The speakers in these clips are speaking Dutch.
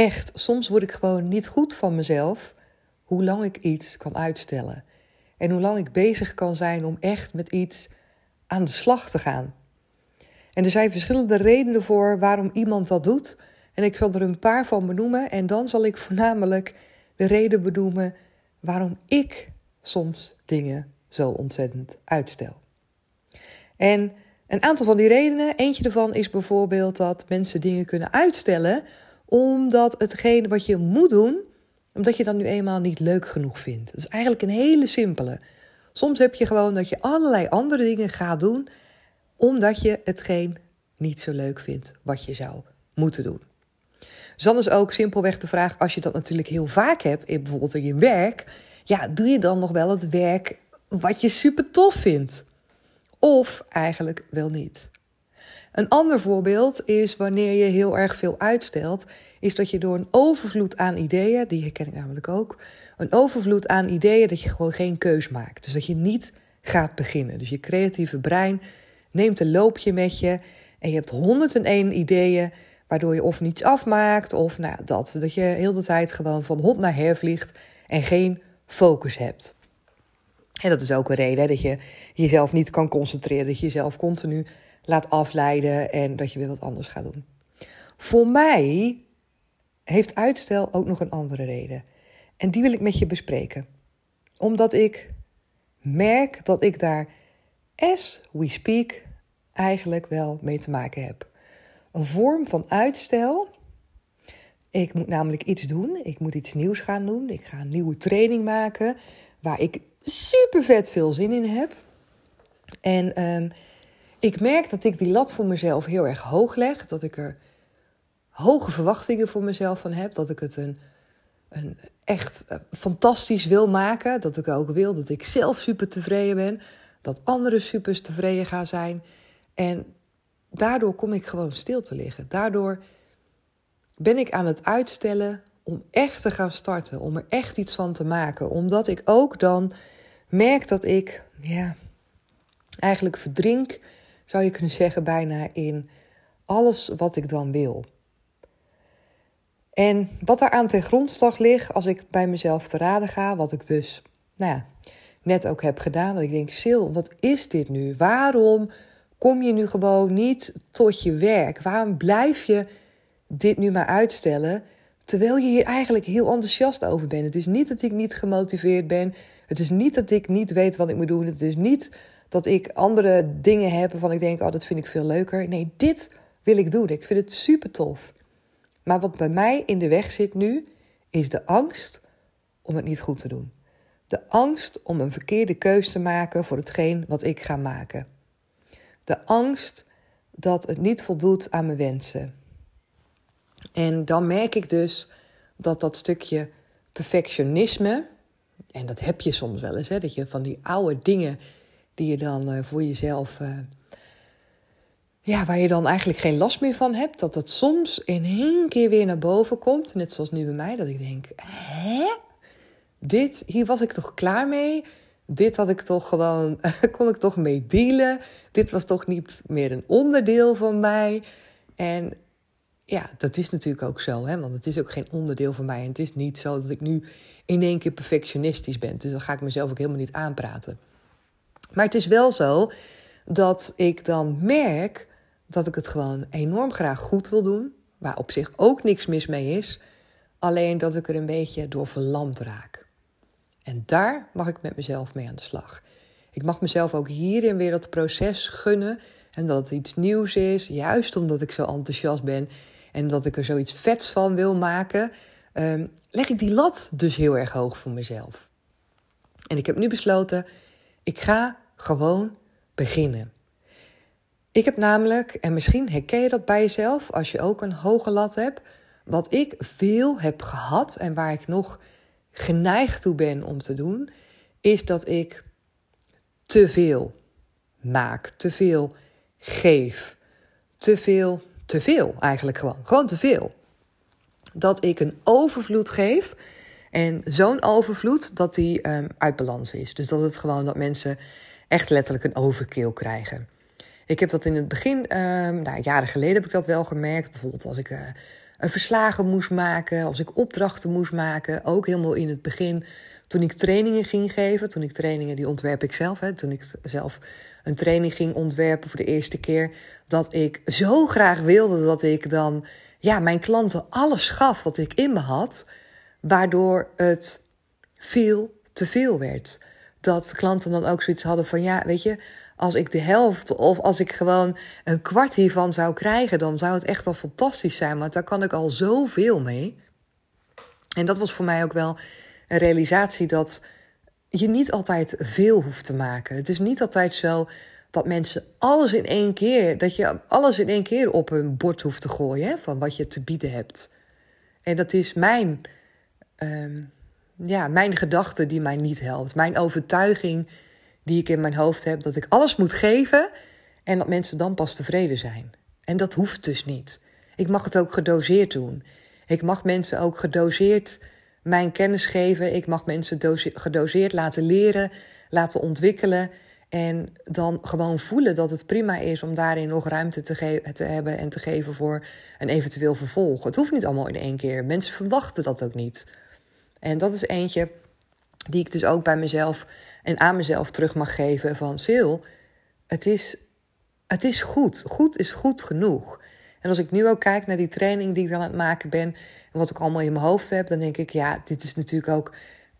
Echt, soms word ik gewoon niet goed van mezelf hoe lang ik iets kan uitstellen. En hoe lang ik bezig kan zijn om echt met iets aan de slag te gaan. En er zijn verschillende redenen voor waarom iemand dat doet. En ik zal er een paar van benoemen. En dan zal ik voornamelijk de reden benoemen waarom ik soms dingen zo ontzettend uitstel. En een aantal van die redenen, eentje ervan is bijvoorbeeld dat mensen dingen kunnen uitstellen omdat hetgeen wat je moet doen, omdat je dat nu eenmaal niet leuk genoeg vindt. Dat is eigenlijk een hele simpele. Soms heb je gewoon dat je allerlei andere dingen gaat doen, omdat je hetgeen niet zo leuk vindt wat je zou moeten doen. Dus dan is ook simpelweg de vraag, als je dat natuurlijk heel vaak hebt, in bijvoorbeeld in je werk, ja, doe je dan nog wel het werk wat je super tof vindt? Of eigenlijk wel niet? Een ander voorbeeld is wanneer je heel erg veel uitstelt, is dat je door een overvloed aan ideeën, die herken ik namelijk ook, een overvloed aan ideeën dat je gewoon geen keus maakt. Dus dat je niet gaat beginnen. Dus je creatieve brein neemt een loopje met je en je hebt 101 ideeën waardoor je of niets afmaakt of nou, dat, dat je heel de tijd gewoon van hond naar her vliegt en geen focus hebt. En dat is ook een reden dat je jezelf niet kan concentreren, dat je jezelf continu laat afleiden en dat je weer wat anders gaat doen. Voor mij heeft uitstel ook nog een andere reden. En die wil ik met je bespreken. Omdat ik merk dat ik daar, as we speak, eigenlijk wel mee te maken heb. Een vorm van uitstel. Ik moet namelijk iets doen. Ik moet iets nieuws gaan doen. Ik ga een nieuwe training maken waar ik super vet veel zin in heb. En ehm, ik merk dat ik die lat voor mezelf heel erg hoog leg. Dat ik er hoge verwachtingen voor mezelf van heb. Dat ik het een, een echt eh, fantastisch wil maken. Dat ik ook wil dat ik zelf super tevreden ben. Dat anderen super tevreden gaan zijn. En daardoor kom ik gewoon stil te liggen. Daardoor ben ik aan het uitstellen om echt te gaan starten. Om er echt iets van te maken. Omdat ik ook dan merk dat ik ja, eigenlijk verdrink zou je kunnen zeggen, bijna in alles wat ik dan wil. En wat daar aan ten grondslag ligt, als ik bij mezelf te raden ga, wat ik dus nou ja, net ook heb gedaan, dat ik denk, Sil, wat is dit nu? Waarom kom je nu gewoon niet tot je werk? Waarom blijf je dit nu maar uitstellen? Terwijl je hier eigenlijk heel enthousiast over bent. Het is niet dat ik niet gemotiveerd ben. Het is niet dat ik niet weet wat ik moet doen. Het is niet dat ik andere dingen heb waarvan ik denk, oh, dat vind ik veel leuker. Nee, dit wil ik doen. Ik vind het super tof. Maar wat bij mij in de weg zit nu, is de angst om het niet goed te doen. De angst om een verkeerde keus te maken voor hetgeen wat ik ga maken. De angst dat het niet voldoet aan mijn wensen. En dan merk ik dus dat dat stukje perfectionisme, en dat heb je soms wel eens, hè, dat je van die oude dingen die je dan uh, voor jezelf. Uh, ja, waar je dan eigenlijk geen last meer van hebt. Dat dat soms in één keer weer naar boven komt. Net zoals nu bij mij. Dat ik denk: hè? Dit, hier was ik toch klaar mee? Dit had ik toch gewoon, kon ik toch mee dealen? Dit was toch niet meer een onderdeel van mij? En ja, dat is natuurlijk ook zo, hè? want het is ook geen onderdeel van mij. En het is niet zo dat ik nu in één keer perfectionistisch ben. Dus dan ga ik mezelf ook helemaal niet aanpraten. Maar het is wel zo dat ik dan merk dat ik het gewoon enorm graag goed wil doen. Waar op zich ook niks mis mee is. alleen dat ik er een beetje door verlamd raak. En daar mag ik met mezelf mee aan de slag. Ik mag mezelf ook hierin weer dat proces gunnen en dat het iets nieuws is, juist omdat ik zo enthousiast ben en dat ik er zoiets vets van wil maken, um, leg ik die lat dus heel erg hoog voor mezelf. En ik heb nu besloten, ik ga gewoon beginnen. Ik heb namelijk, en misschien herken je dat bij jezelf als je ook een hoge lat hebt, wat ik veel heb gehad en waar ik nog geneigd toe ben om te doen, is dat ik te veel maak, te veel geef, te veel, te veel eigenlijk gewoon, gewoon te veel. Dat ik een overvloed geef en zo'n overvloed dat die um, uit balans is. Dus dat het gewoon dat mensen echt letterlijk een overkill krijgen. Ik heb dat in het begin, um, nou, jaren geleden heb ik dat wel gemerkt. Bijvoorbeeld als ik uh, een verslagen moest maken, als ik opdrachten moest maken. Ook helemaal in het begin, toen ik trainingen ging geven. Toen ik trainingen, die ontwerp ik zelf. Hè, toen ik zelf een training ging ontwerpen voor de eerste keer. Dat ik zo graag wilde dat ik dan ja, mijn klanten alles gaf wat ik in me had. Waardoor het veel te veel werd. Dat klanten dan ook zoiets hadden van ja, weet je, als ik de helft of als ik gewoon een kwart hiervan zou krijgen, dan zou het echt al fantastisch zijn. Maar daar kan ik al zoveel mee. En dat was voor mij ook wel een realisatie dat je niet altijd veel hoeft te maken. Het is niet altijd zo dat mensen alles in één keer, dat je alles in één keer op hun bord hoeft te gooien van wat je te bieden hebt. En dat is mijn, um, ja, mijn gedachte die mij niet helpt. Mijn overtuiging die ik in mijn hoofd heb, dat ik alles moet geven en dat mensen dan pas tevreden zijn. En dat hoeft dus niet. Ik mag het ook gedoseerd doen. Ik mag mensen ook gedoseerd mijn kennis geven. Ik mag mensen gedoseerd laten leren, laten ontwikkelen. En dan gewoon voelen dat het prima is om daarin nog ruimte te, te hebben en te geven voor een eventueel vervolg. Het hoeft niet allemaal in één keer. Mensen verwachten dat ook niet. En dat is eentje die ik dus ook bij mezelf en aan mezelf terug mag geven van Sil, het is, het is goed. Goed is goed genoeg. En als ik nu ook kijk naar die training die ik dan aan het maken ben en wat ik allemaal in mijn hoofd heb, dan denk ik, ja, dit is natuurlijk ook,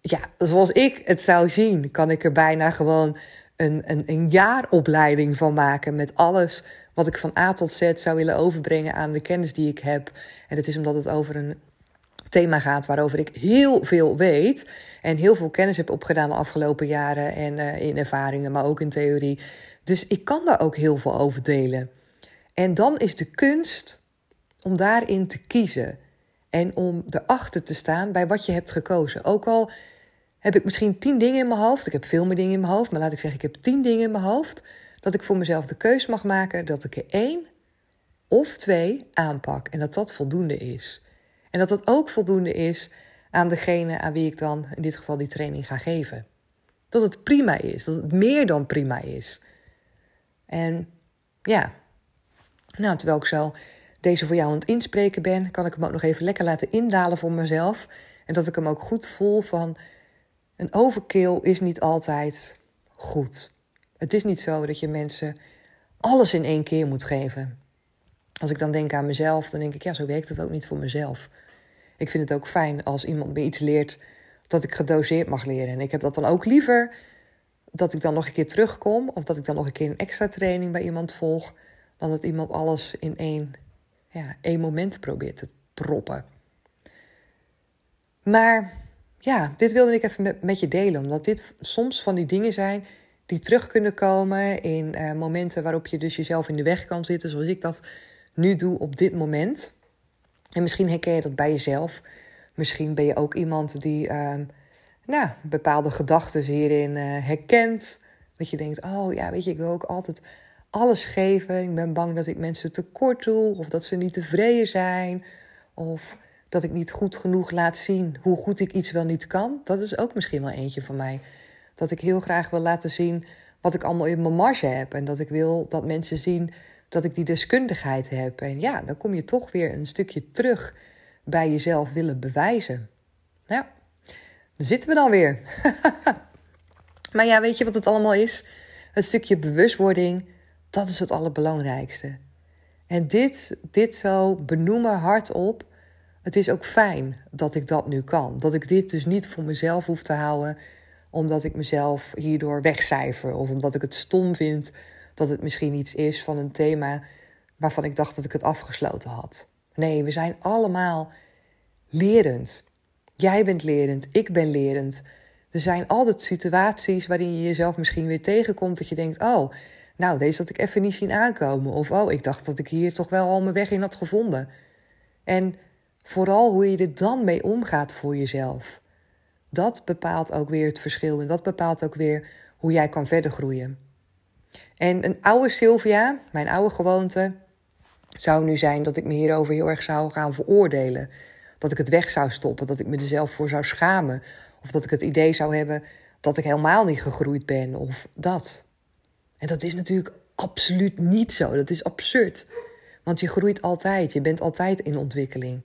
ja, zoals ik het zou zien, kan ik er bijna gewoon een, een, een jaaropleiding van maken met alles wat ik van A tot Z zou willen overbrengen aan de kennis die ik heb. En het is omdat het over een thema gaat waarover ik heel veel weet en heel veel kennis heb opgedaan de afgelopen jaren en uh, in ervaringen, maar ook in theorie. Dus ik kan daar ook heel veel over delen. En dan is de kunst om daarin te kiezen en om erachter te staan bij wat je hebt gekozen. Ook al heb ik misschien tien dingen in mijn hoofd, ik heb veel meer dingen in mijn hoofd, maar laat ik zeggen, ik heb tien dingen in mijn hoofd, dat ik voor mezelf de keus mag maken dat ik er één of twee aanpak en dat dat voldoende is. En dat dat ook voldoende is aan degene aan wie ik dan in dit geval die training ga geven. Dat het prima is, dat het meer dan prima is. En ja, nou, terwijl ik zo deze voor jou aan het inspreken ben, kan ik hem ook nog even lekker laten indalen voor mezelf. En dat ik hem ook goed voel van een overkill is niet altijd goed. Het is niet zo dat je mensen alles in één keer moet geven. Als ik dan denk aan mezelf, dan denk ik, ja, zo werkt het ook niet voor mezelf. Ik vind het ook fijn als iemand me iets leert dat ik gedoseerd mag leren. En ik heb dat dan ook liever dat ik dan nog een keer terugkom of dat ik dan nog een keer een extra training bij iemand volg, dan dat iemand alles in één, ja, één moment probeert te proppen. Maar ja, dit wilde ik even met, je delen, omdat dit soms van die dingen zijn die terug kunnen komen in uh, momenten waarop je dus jezelf in de weg kan zitten, zoals ik dat nu doe op dit moment. En misschien herken je dat bij jezelf. Misschien ben je ook iemand die uh, nou, bepaalde gedachten hierin uh, herkent. Dat je denkt, oh ja, weet je, ik wil ook altijd alles geven. Ik ben bang dat ik mensen tekort doe of dat ze niet tevreden zijn. Of dat ik niet goed genoeg laat zien hoe goed ik iets wel niet kan. Dat is ook misschien wel eentje van mij. Dat ik heel graag wil laten zien wat ik allemaal in mijn marge heb. En dat ik wil dat mensen zien dat ik die deskundigheid heb. En ja, dan kom je toch weer een stukje terug bij jezelf willen bewijzen. Nou, daar zitten we dan weer. maar ja, weet je wat het allemaal is? Het stukje bewustwording, dat is het allerbelangrijkste. En dit, dit zo benoemen hardop, het is ook fijn dat ik dat nu kan. Dat ik dit dus niet voor mezelf hoef te houden, omdat ik mezelf hierdoor wegcijfer. Of omdat ik het stom vind dat het misschien iets is van een thema waarvan ik dacht dat ik het afgesloten had. Nee, we zijn allemaal lerend. Jij bent lerend, ik ben lerend. Er zijn altijd situaties waarin je jezelf misschien weer tegenkomt dat je denkt: oh, nou, deze had ik even niet zien aankomen. Of oh, ik dacht dat ik hier toch wel al mijn weg in had gevonden. En vooral hoe je er dan mee omgaat voor jezelf. Dat bepaalt ook weer het verschil en dat bepaalt ook weer hoe jij kan verder groeien. En een oude Sylvia, mijn oude gewoonte, zou nu zijn dat ik me hierover heel erg zou gaan veroordelen. Dat ik het weg zou stoppen, dat ik me er zelf voor zou schamen. Of dat ik het idee zou hebben dat ik helemaal niet gegroeid ben of dat. En dat is natuurlijk absoluut niet zo. Dat is absurd. Want je groeit altijd, je bent altijd in ontwikkeling.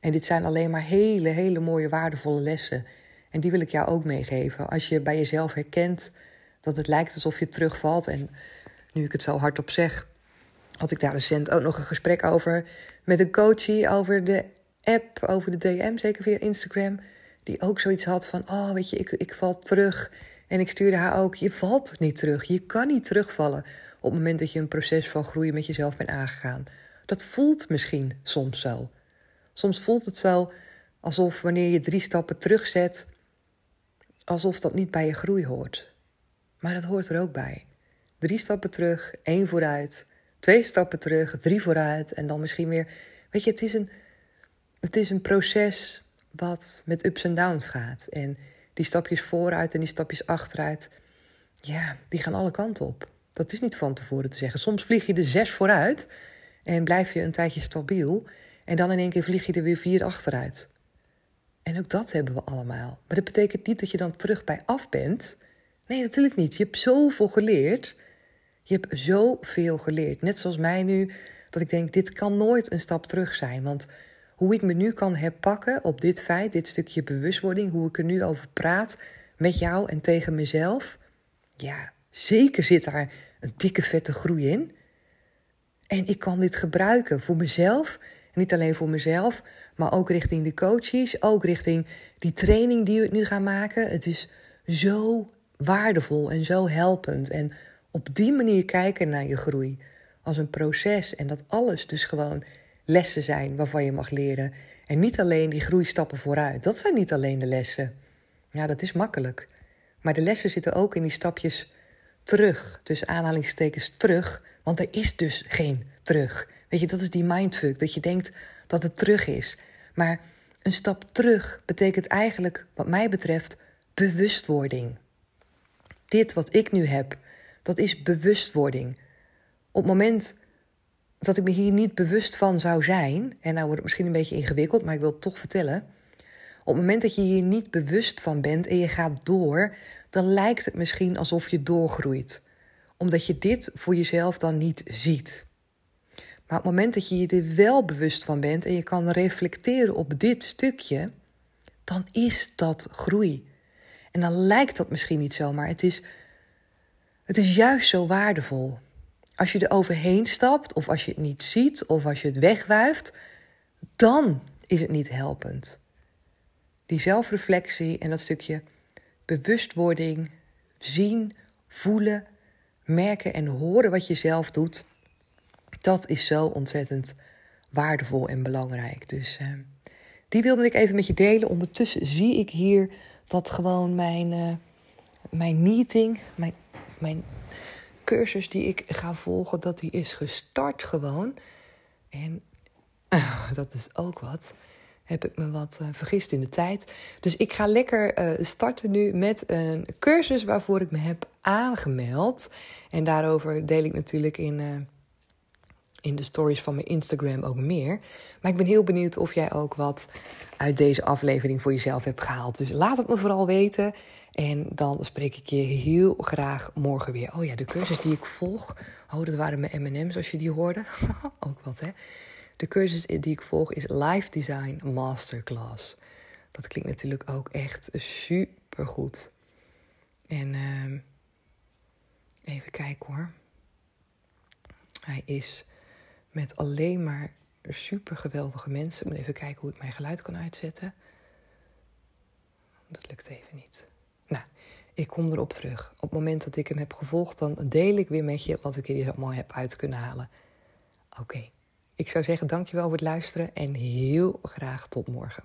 En dit zijn alleen maar hele, hele mooie, waardevolle lessen. En die wil ik jou ook meegeven. Als je bij jezelf herkent dat het lijkt alsof je terugvalt. En nu ik het zo hardop zeg, had ik daar recent ook nog een gesprek over met een coachie over de app, over de DM, zeker via Instagram. Die ook zoiets had van: Oh, weet je, ik, ik val terug. En ik stuurde haar ook: Je valt niet terug. Je kan niet terugvallen op het moment dat je een proces van groei met jezelf bent aangegaan. Dat voelt misschien soms zo. Soms voelt het zo alsof wanneer je drie stappen terugzet, alsof dat niet bij je groei hoort. Maar dat hoort er ook bij. Drie stappen terug, één vooruit, twee stappen terug, drie vooruit en dan misschien weer. Weet je, het is een, het is een proces wat met ups en downs gaat. En die stapjes vooruit en die stapjes achteruit, ja, die gaan alle kanten op. Dat is niet van tevoren te zeggen. Soms vlieg je er zes vooruit en blijf je een tijdje stabiel. En dan in één keer vlieg je er weer vier achteruit. En ook dat hebben we allemaal. Maar dat betekent niet dat je dan terug bij af bent. Nee, natuurlijk niet. Je hebt zoveel geleerd. Je hebt zoveel geleerd. Net zoals mij nu, dat ik denk, dit kan nooit een stap terug zijn. Want hoe ik me nu kan herpakken op dit feit, dit stukje bewustwording, hoe ik er nu over praat met jou en tegen mezelf. Ja, zeker zit daar een dikke vette groei in. En ik kan dit gebruiken voor mezelf. niet alleen voor mezelf, maar ook richting de coaches. Ook richting die training die we nu gaan maken. Het is zo waardevol en zo helpend. En op die manier kijken naar je groei als een proces. En dat alles dus gewoon lessen zijn waarvan je mag leren. En niet alleen die groeistappen vooruit. Dat zijn niet alleen de lessen. Ja, dat is makkelijk. Maar de lessen zitten ook in die stapjes terug. Tussen aanhalingstekens terug. Want er is dus geen terug. Weet je, dat is die mindfuck. Dat je denkt dat het terug is. Maar een stap terug betekent eigenlijk, wat mij betreft, bewustwording. Dit wat ik nu heb, dat is bewustwording. Op het moment dat ik me hier niet bewust van zou zijn, en nou wordt het misschien een beetje ingewikkeld, maar ik wil het toch vertellen. Op het moment dat je hier niet bewust van bent en je gaat door, dan lijkt het misschien alsof je doorgroeit. Omdat je dit voor jezelf dan niet ziet. Maar op het moment dat je je er wel bewust van bent en je kan reflecteren op dit stukje, dan is dat groei. En dan lijkt dat misschien niet zo, maar het is, het is juist zo waardevol. Als je er overheen stapt, of als je het niet ziet, of als je het wegwuift, dan is het niet helpend. Die zelfreflectie en dat stukje bewustwording, zien, voelen, merken en horen wat je zelf doet, dat is zo ontzettend waardevol en belangrijk. Dus uh, die wilde ik even met je delen. Ondertussen zie ik hier dat gewoon mijn, uh, mijn meeting, mijn, mijn cursus die ik ga volgen, dat die is gestart gewoon. En dat is ook wat. Heb ik me wat uh, vergist in de tijd. Dus ik ga lekker uh, starten nu met een cursus waarvoor ik me heb aangemeld. En daarover deel ik natuurlijk in in de stories van mijn Instagram ook meer. Maar ik ben heel benieuwd of jij ook wat uit deze aflevering voor jezelf hebt gehaald. Dus laat het me vooral weten. En dan spreek ik je heel graag morgen weer. Oh ja, de cursus die ik volg. Oh, dat waren mijn MM's als je die hoorde. ook wat, hè? De cursus die ik volg is Life Design Masterclass. Dat klinkt natuurlijk ook echt super goed. En uh, even kijken hoor. Hij is met alleen maar Er super geweldige mensen. Ik moet even kijken hoe ik mijn geluid kan uitzetten. Dat lukt even niet. Nou, ik kom erop terug. Op het moment dat ik hem heb gevolgd, dan deel ik weer met je wat ik hier allemaal heb uit kunnen halen. Oké, ik zou zeggen dankjewel voor het luisteren en heel graag tot morgen.